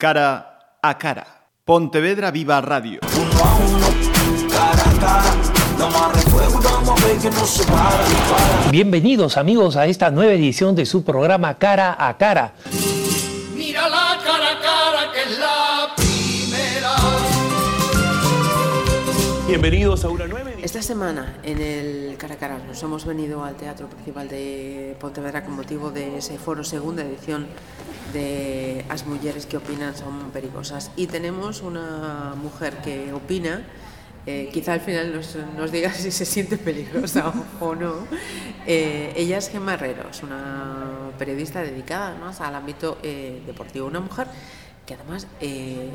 Cara a cara. Pontevedra Viva Radio. Bienvenidos amigos a esta nueva edición de su programa Cara a Cara. Mira la cara a cara que es la primera. Bienvenidos a una nueva edición. Esta semana en el Cara a Cara nos hemos venido al Teatro Principal de Pontevedra con motivo de ese foro segunda edición de As mujeres que opinan son perigosas y tenemos una mujer que opina eh, quizá al final nos, diga si se siente peligrosa o, no. Eh, ella es Gemma Herrero, es una periodista dedicada al ámbito eh, deportivo, una mujer que además eh,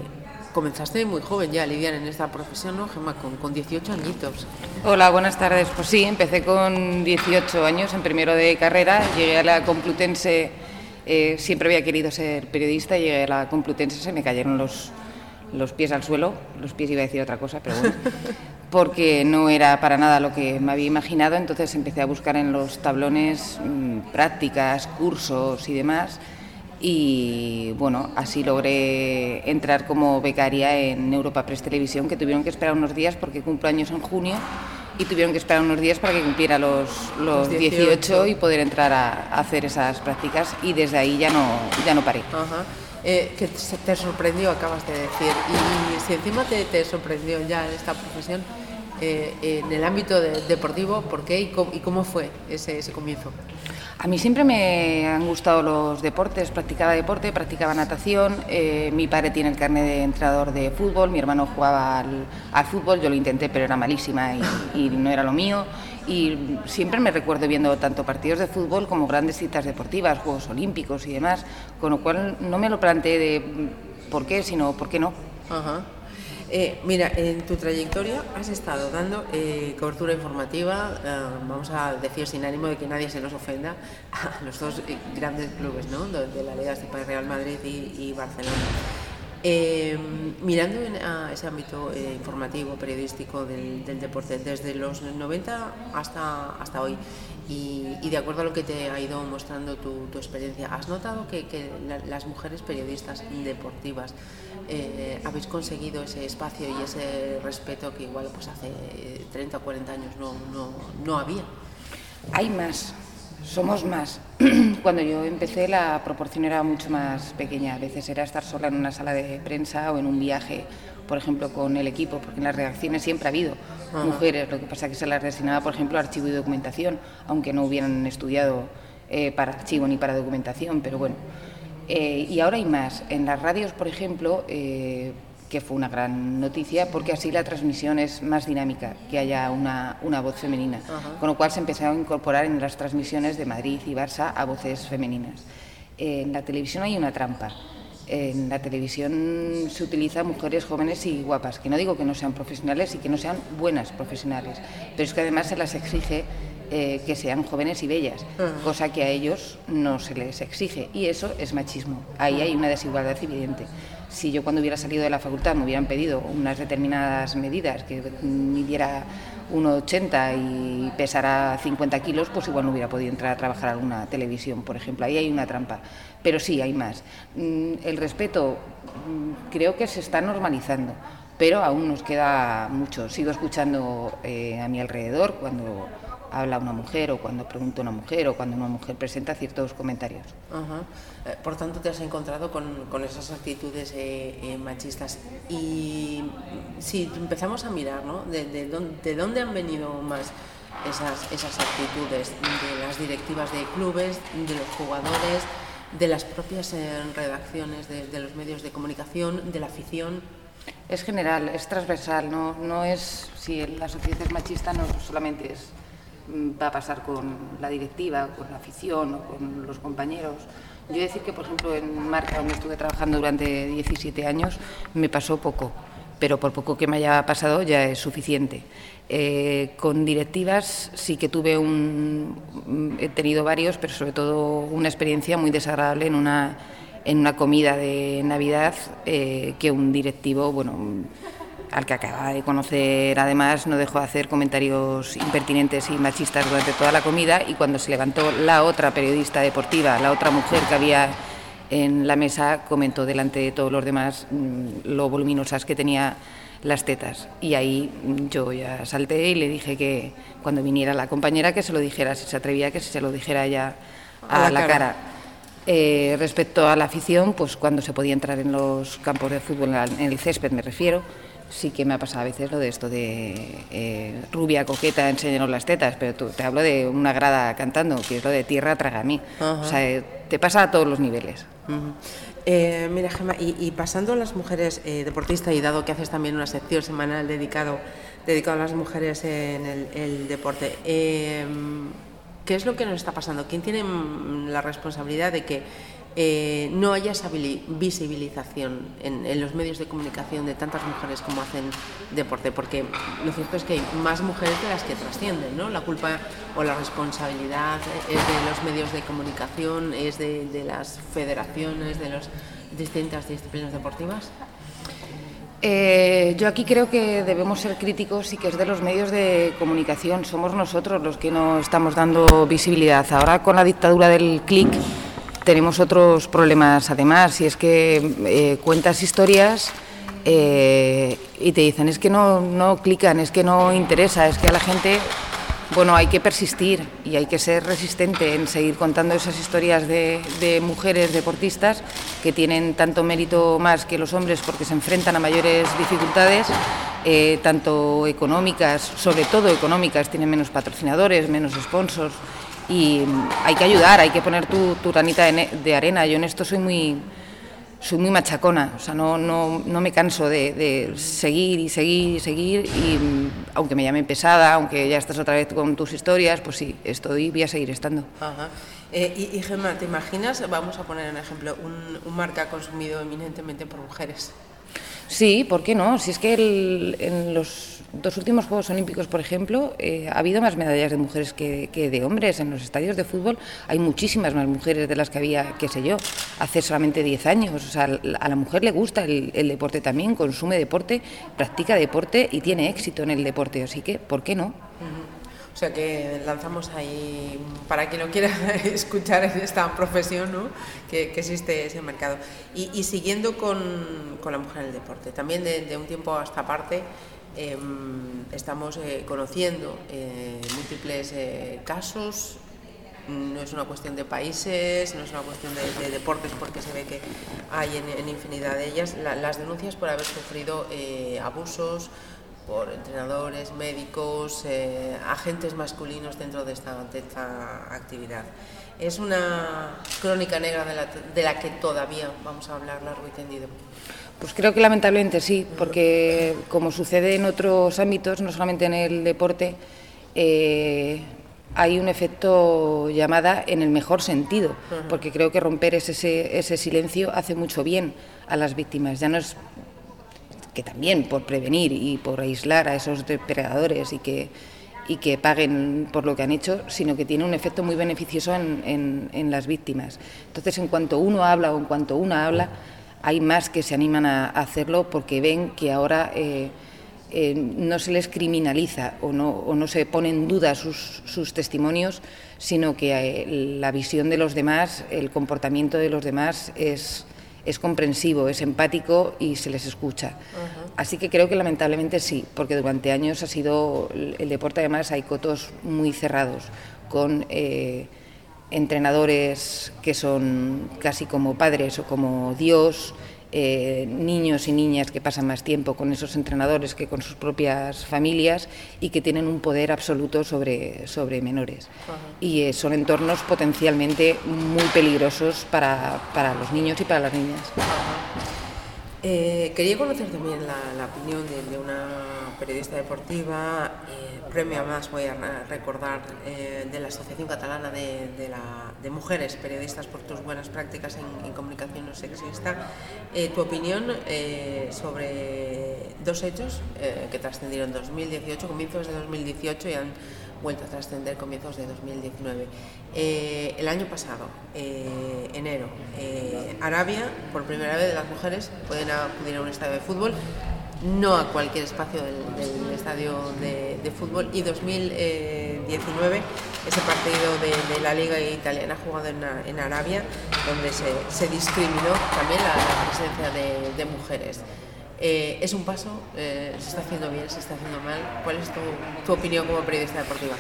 comenzaste muy joven ya, Lidian, en esta profesión, ¿no, Gemma? Con, con 18 añitos. Hola, buenas tardes. Pues sí, empecé con 18 años en primero de carrera, llegué a la Complutense, eh, siempre había querido ser periodista, llegué a la Complutense, se me cayeron los, los pies al suelo, los pies iba a decir otra cosa, pero bueno, porque no era para nada lo que me había imaginado, entonces empecé a buscar en los tablones mmm, prácticas, cursos y demás, y bueno, así logré entrar como becaria en Europa Press Televisión, que tuvieron que esperar unos días porque cumplo años en junio y tuvieron que esperar unos días para que cumpliera los, los 18. 18 y poder entrar a, hacer esas prácticas y desde ahí ya no, ya no paré. Ajá. Eh, que te sorprendió, acabas de decir, y si encima te, te sorprendió ya esta profesión, eh, en el ámbito de, deportivo, ¿por qué y cómo, y cómo fue ese, ese comienzo? A mí siempre me han gustado los deportes, practicaba deporte, practicaba natación, eh, mi padre tiene el carnet de entrenador de fútbol, mi hermano jugaba al, al fútbol, yo lo intenté pero era malísima y, y, no era lo mío y siempre me recuerdo viendo tanto partidos de fútbol como grandes citas deportivas, Juegos Olímpicos y demás, con lo cual no me lo planteé de por qué, sino por qué no. Ajá. Eh, mira, en tu trayectoria has estado dando eh, cobertura informativa, eh, vamos a decir sin ánimo de que nadie se nos ofenda, a los dos grandes clubes ¿no? de, la Liga de Real Madrid y Barcelona. Eh, mirando a ese ámbito eh, informativo, periodístico del, deporte, desde los 90 hasta, hasta hoy, y, de acuerdo a lo que te ha ido mostrando tu, tu experiencia, ¿has notado que, que la, las mujeres periodistas deportivas eh, habéis conseguido ese espacio y ese respeto que igual pues hace 30 o 40 años no, no, no había? Hay más, somos más. Cuando yo empecé la proporción era mucho más pequeña. A veces era estar sola en una sala de prensa o en un viaje, por ejemplo, con el equipo, porque en las redacciones siempre ha habido Ajá. mujeres. Lo que pasa es que se las destinaba, por ejemplo, a archivo y documentación, aunque no hubieran estudiado eh, para archivo ni para documentación, pero bueno. Eh, y ahora hay más. En las radios, por ejemplo, eh, que fue una gran noticia, porque así la transmisión es más dinámica, que haya una, una voz femenina. Con lo cual se empezó a incorporar en las transmisiones de Madrid y Barça a voces femeninas. En la televisión hay una trampa. En la televisión se utiliza mujeres jóvenes y guapas, que no digo que no sean profesionales y que no sean buenas profesionales, pero es que además se las exige eh, que sean jóvenes y bellas, uh -huh. cosa que a ellos no se les exige, y eso es machismo. Ahí hay una desigualdad evidente si yo cuando hubiera salido de la facultad me hubieran pedido unas determinadas medidas, que midiera 1,80 y pesara 50 kilos, pues igual no hubiera podido entrar a trabajar a alguna televisión, por ejemplo. Ahí hay una trampa. Pero sí, hay más. Mm, el respeto mm, creo que se está normalizando, pero aún nos queda mucho. Sigo escuchando eh, a mi alrededor cuando habla una mujer o cuando pregunta una mujer o cuando una mujer presenta ciertos comentarios. Eh, por tanto, te has encontrado con, esas actitudes eh, machistas. Y si empezamos a mirar, ¿no? De, de, dónde, ¿De dónde han venido más esas actitudes? De las directivas de clubes, de los jugadores, de las propias eh, redacciones de, de los medios de comunicación, de la afición. Es general, es transversal, no, no es si la sociedad es machista, no solamente es va a pasar con la directiva, con la afición o con los compañeros. Yo decir que, por ejemplo, en Marca, donde estuve trabajando durante 17 años, me pasó poco, pero por poco que me haya pasado ya es suficiente. Eh, con directivas sí que tuve un... he tenido varios, pero sobre todo una experiencia muy desagradable en una, en una comida de Navidad eh, que un directivo, bueno al que acaba de conocer además no dejó de hacer comentarios impertinentes y machistas durante toda la comida y cuando se levantó la otra periodista deportiva, la otra mujer que había en la mesa comentó delante de todos los demás mm, lo voluminosas que tenía las tetas. Y ahí yo ya salté y le dije que cuando viniera la compañera que se lo dijera, si se atrevía, que se lo dijera ya a, la, cara. Eh, respecto a la afición, pues cuando se podía entrar en los campos de fútbol, en el césped me refiero, sí que me ha pasado a veces lo de esto de eh, rubia coqueta, enséñanos las tetas, pero tú, te hablo de una grada cantando, que es lo de tierra traga a mí. O sea, te pasa a todos los niveles. Eh, mira, Gemma, y, pasando a las mujeres eh, deportistas, y dado que haces también una sección semanal dedicado, dedicado a las mujeres en el, deporte, eh, ¿qué es lo que nos está pasando? ¿Quién tiene la responsabilidad de que eh, no haya esa visibilización en, los medios de comunicación de tantas mujeres como hacen deporte, porque lo cierto es que hay más mujeres de las que trascienden, ¿no? La culpa o la responsabilidad es de los medios de comunicación, es de, las federaciones, de las distintas disciplinas deportivas. Eh, yo aquí creo que debemos ser críticos y que es de los medios de comunicación. Somos nosotros los que no estamos dando visibilidad. Ahora con la dictadura del clic tenemos otros problemas además, y es que eh, cuentas historias eh, y te dicen es que no, no clican, es que no interesa, es que a la gente, bueno, hay que persistir y hay que ser resistente en seguir contando esas historias de, mujeres deportistas que tienen tanto mérito más que los hombres porque se enfrentan a mayores dificultades. Eh, tanto económicas, sobre todo económicas, tienen menos patrocinadores, menos sponsors, y hay que ayudar, hay que poner tu, tu ranita de, arena. Yo en esto soy muy, soy muy machacona, o sea, no, no, no me canso de, seguir y seguir y seguir, y aunque me llamen pesada, aunque ya estás otra vez con tus historias, pues sí, estoy, voy a seguir estando. Eh, y, Gemma, ¿te imaginas, vamos a poner un ejemplo, un, un marca consumido eminentemente por mujeres? Sí, ¿por qué no? Si es que en los dos últimos Juegos Olímpicos, por ejemplo, eh, ha habido más medallas de mujeres que, de hombres. En los estadios de fútbol hay muchísimas más mujeres de las que había, qué sé yo, hace solamente 10 años. O sea, a la mujer le gusta el, deporte también, consume deporte, practica deporte y tiene éxito en el deporte. Así que, ¿por qué no? O sea que lanzamos ahí, para quien lo quiera escuchar esta profesión, ¿no? que, existe ese mercado. Y, siguiendo con, la mujer en el deporte, también de, un tiempo a esta parte em, estamos eh, conociendo eh, múltiples eh, casos, no es una cuestión de países, no es una cuestión de, deportes porque se ve que hay en, infinidad de ellas, las denuncias por haber sufrido abusos, por entrenadores, médicos, eh, agentes masculinos dentro de esta, actividad. Es una crónica negra de la, que todavía vamos a hablar largo y tendido. Pues creo que lamentablemente sí, porque como sucede en otros ámbitos, no solamente en el deporte, eh, hay un efecto llamada en el mejor sentido, porque creo que romper ese, ese silencio hace mucho bien a las víctimas. Ya no es que también por prevenir y por aislar a esos depredadores y que, y que paguen por lo que han hecho, sino que tiene un efecto muy beneficioso en, en, las víctimas. Entonces, en cuanto uno habla o en cuanto una habla, hay más que se animan a, hacerlo porque ven que ahora eh, eh, no se les criminaliza o no, o no se pone en duda sus, sus testimonios, sino que eh, la visión de los demás, el comportamiento de los demás es es comprensivo, es empático y se les escucha. Así que creo que lamentablemente sí, porque durante años ha sido el deporte, además hay cotos muy cerrados, con eh, entrenadores que son casi como padres o como Dios, eh, niños y niñas que pasan más tiempo con esos entrenadores que con sus propias familias y que tienen un poder absoluto sobre, sobre menores. Y eh, son entornos potencialmente muy peligrosos para, para, los niños y para las niñas. Eh, quería conocer también la, opinión de, una periodista deportiva, eh, premio más voy a recordar, eh, de la Asociación Catalana de, Mujeres Periodistas por tus buenas prácticas en, comunicación no sexista. tu opinión sobre dos hechos que trascendieron en 2018, comienzos de 2018 y han vuelto a trascender comienzos de 2019. Eh, el año pasado, eh, enero, eh, Arabia, por primera vez las mujeres pueden acudir a un estadio de fútbol no a cualquier espacio del, estadio de, fútbol. Y 2019, ese partido de, la Liga Italiana jugado en, Arabia, donde se, discriminó también la, presencia de, mujeres. Eh, ¿Es un paso? Eh, ¿Se está haciendo bien? ¿Se está haciendo mal? ¿Cuál es tu, opinión como periodista deportiva?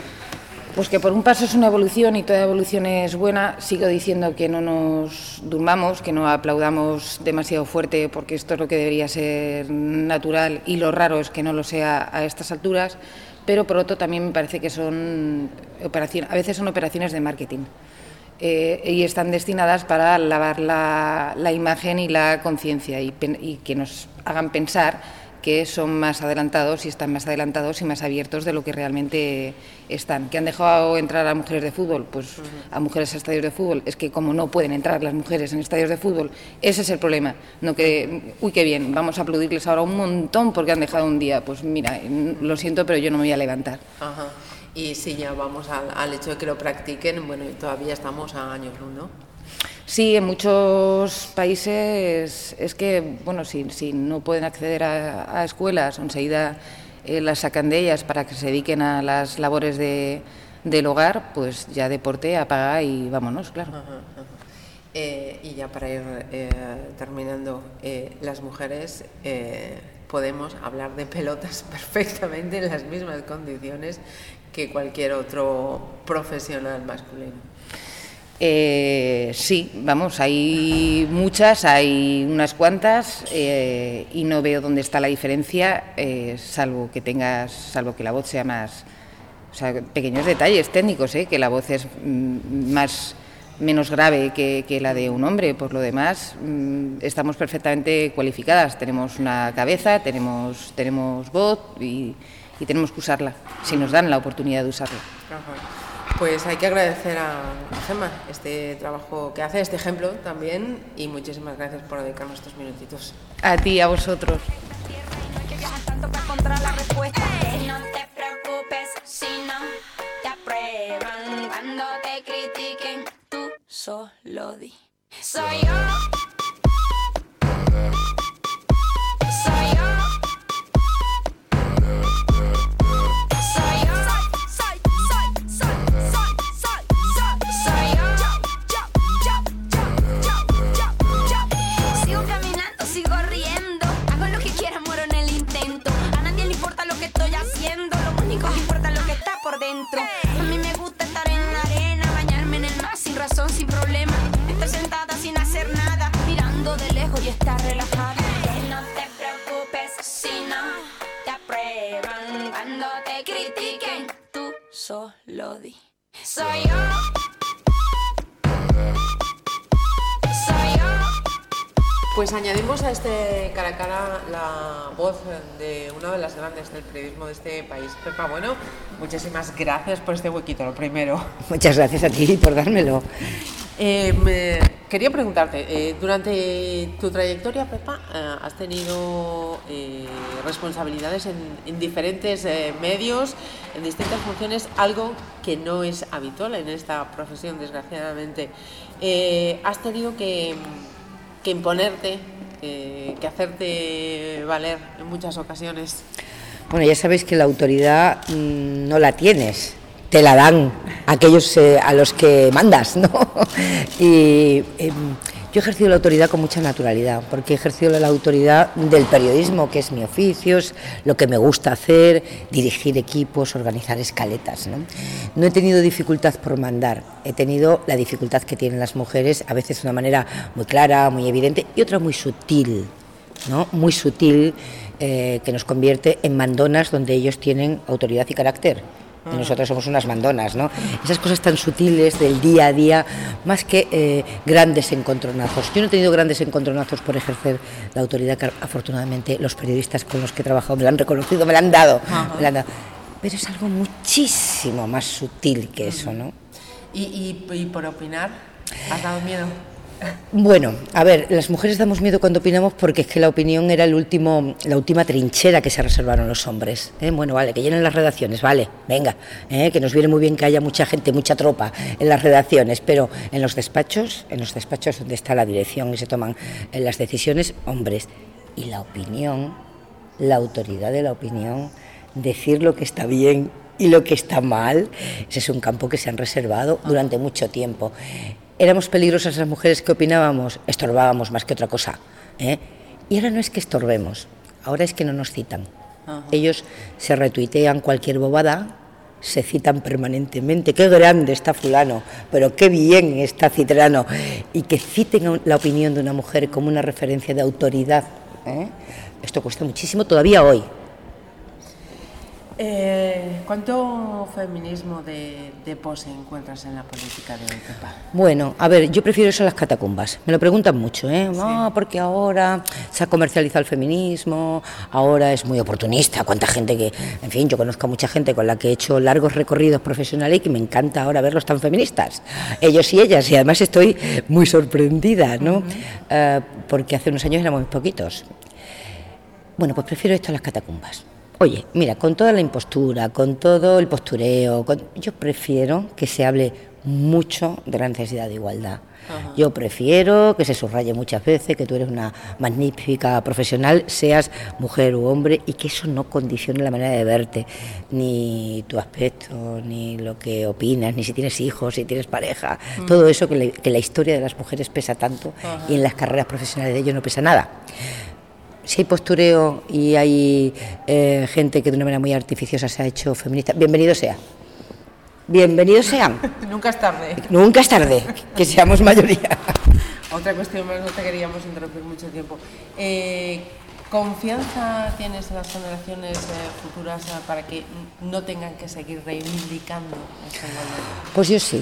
Pues que por un paso es una evolución y toda evolución es buena. Sigo diciendo que no nos durmamos, que no aplaudamos demasiado fuerte porque esto es lo que debería ser natural y lo raro es que no lo sea a estas alturas. Pero por otro también me parece que son operaciones, a veces son operaciones de marketing. Eh, y están destinadas para lavar la, imagen y la conciencia y, y que nos hagan pensar que son más adelantados y están más adelantados y más abiertos de lo que realmente están. ¿Que han dejado entrar a mujeres de fútbol? Pues a mujeres a estadios de fútbol. Es que como no pueden entrar las mujeres en estadios de fútbol, ese es el problema. No que, uy, qué bien, vamos a aplaudirles ahora un montón porque han dejado un día. Pues mira, lo siento, pero yo no me voy a levantar. Y si ya vamos al, al, hecho de que lo practiquen, bueno, todavía estamos a años ¿no? Sí, en muchos países es que, bueno, si, si no pueden acceder a, escuelas, enseguida eh, las sacan de ellas para que se dediquen a las labores de, del hogar, pues ya deporte, apaga y vámonos, claro. Eh, y ya para ir eh, terminando, las mujeres podemos hablar de pelotas perfectamente en las mismas condiciones que cualquier otro profesional masculino. Eh, sí, vamos, hay muchas, hay unas cuantas eh, y no veo dónde está la diferencia, eh, salvo que tengas, salvo que la voz sea más, o sea, pequeños detalles técnicos, que la voz es mm, más menos grave que, la de un hombre. Por lo demás, mm, estamos perfectamente cualificadas. Tenemos una cabeza, tenemos, tenemos voz y, tenemos que usarla, si nos dan la oportunidad de usarla. Pues hay que agradecer a Gemma este trabajo que hace, este ejemplo también, y muchísimas gracias por dedicarnos estos minutitos. A ti, a vosotros. Solo di. Soy yo. Lejos y estar relajada. no te preocupes si no te aprueban cuando te critiquen. Tú solo di. Soy yo. Pues añadimos a este cara a cara la voz de una de las grandes del periodismo de este país. Pepa, bueno, muchísimas gracias por este huequito, lo primero. Muchas gracias a ti por dármelo. Eh, quería preguntarte, eh, durante tu trayectoria, Pepa, eh, has tenido responsabilidades en, diferentes medios, en distintas funciones, algo que no es habitual en esta profesión, desgraciadamente. has tenido que imponerte, que hacerte valer en muchas ocasiones. Bueno, ya sabéis que la autoridad mm, no la tienes, te la dan aquellos eh, a los que mandas, ¿no? y em, yo he ejercido la autoridad con mucha naturalidad, porque he ejercido la autoridad del periodismo, que es mi oficio, es lo que me gusta hacer, dirigir equipos, organizar escaletas. ¿no? no he tenido dificultad por mandar, he tenido la dificultad que tienen las mujeres, a veces de una manera muy clara, muy evidente, y otra muy sutil, ¿no? muy sutil, eh, que nos convierte en mandonas donde ellos tienen autoridad y carácter y nosotros somos unas mandonas, ¿no? Esas cosas tan sutiles del día a día, más que eh, grandes encontronazos. Yo no he tenido grandes encontronazos por ejercer la autoridad que afortunadamente los periodistas con los que he trabajado me la han reconocido, me la han dado, me la han dado. Pero es algo muchísimo más sutil que eso, ¿no? ¿Y, y, y por opinar? ¿Has dado miedo? Bueno, a ver, las mujeres damos miedo cuando opinamos porque es que la opinión era el último, la última trinchera que se reservaron los hombres. ¿eh? Bueno, vale, que llenen las redacciones, vale, venga, ¿eh? que nos viene muy bien que haya mucha gente, mucha tropa en las redacciones, pero en los despachos, en los despachos donde está la dirección y se toman eh, las decisiones, hombres. Y la opinión la autoridad de la opinión, decir lo que está bien y lo que está mal, ese es un campo que se han reservado durante mucho tiempo. Éramos peligrosas las mujeres que opinábamos, estorbábamos más que otra cosa. ¿eh? Y ahora no es que estorbemos, ahora es que no nos citan. Ellos se retuitean cualquier bobada, se citan permanentemente, qué grande está fulano, pero qué bien está Citrano, y que citen la opinión de una mujer como una referencia de autoridad. ¿eh? Esto cuesta muchísimo todavía hoy. Eh, ¿Cuánto feminismo de, de, pose encuentras en la política de hoy, Pepa? Bueno, a ver, yo prefiero eso a las catacumbas. Me lo preguntan mucho, ¿eh? Sí. No, porque ahora se ha comercializado el feminismo, ahora es muy oportunista. Cuánta gente que, en fin, yo conozco a mucha gente con la que he hecho largos recorridos profesionales y que me encanta ahora verlos tan feministas. Ellos y ellas, y además estoy muy sorprendida, ¿no? Uh -huh. uh, porque hace unos años éramos muy poquitos. Bueno, pues prefiero esto a las catacumbas. Oye, mira, con toda la impostura, con todo el postureo, con... yo prefiero que se hable mucho de la necesidad de igualdad. Ajá. Yo prefiero que se subraye muchas veces que tú eres una magnífica profesional, seas mujer u hombre, y que eso no condicione la manera de verte, ni tu aspecto, ni lo que opinas, ni si tienes hijos, si tienes pareja, mm. todo eso que, le, que, la historia de las mujeres pesa tanto Ajá. y en las carreras profesionales de ellos no pesa nada si hay postureo y hay eh, gente que de una manera muy artificiosa se ha hecho feminista, bienvenido sea. Bienvenidos sean. Nunca es tarde. Nunca es tarde, que seamos mayoría. Otra cuestión más, no te queríamos interrumpir mucho tiempo. Eh, ¿Confianza tienes en las generaciones eh, futuras para que no tengan que seguir reivindicando esta igualdad? Pues yo sí.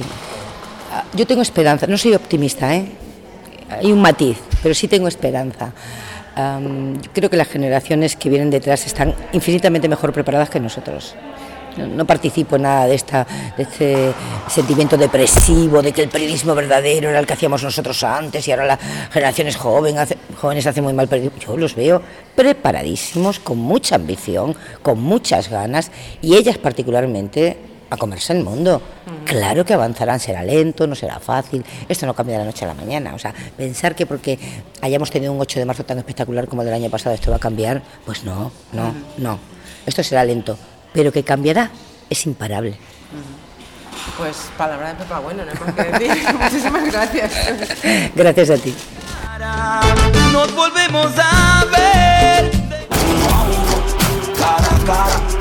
Ah, yo tengo esperanza, no soy optimista, ¿eh? Hay un matiz, pero sí tengo esperanza. Um, creo que las generaciones que vienen detrás están infinitamente mejor preparadas que nosotros. No, participo en nada de, esta, de este sentimiento depresivo, de que el periodismo verdadero era el que hacíamos nosotros antes y ahora las generaciones joven, jóvenes hacen muy mal periodismo. Yo los veo preparadísimos, con mucha ambición, con muchas ganas y ellas particularmente a comerse el mundo. Claro que avanzarán, será lento, no será fácil, esto no cambia de la noche a la mañana. O sea, pensar que porque hayamos tenido un 8 de marzo tan espectacular como el del año pasado esto va a cambiar, pues no, no, no. Esto será lento, pero que cambiará es imparable. Pues palabra de Pepa Bueno, no hay más que decir. Muchísimas gracias. Gracias a ti. Nos volvemos a ver. Cara a cara.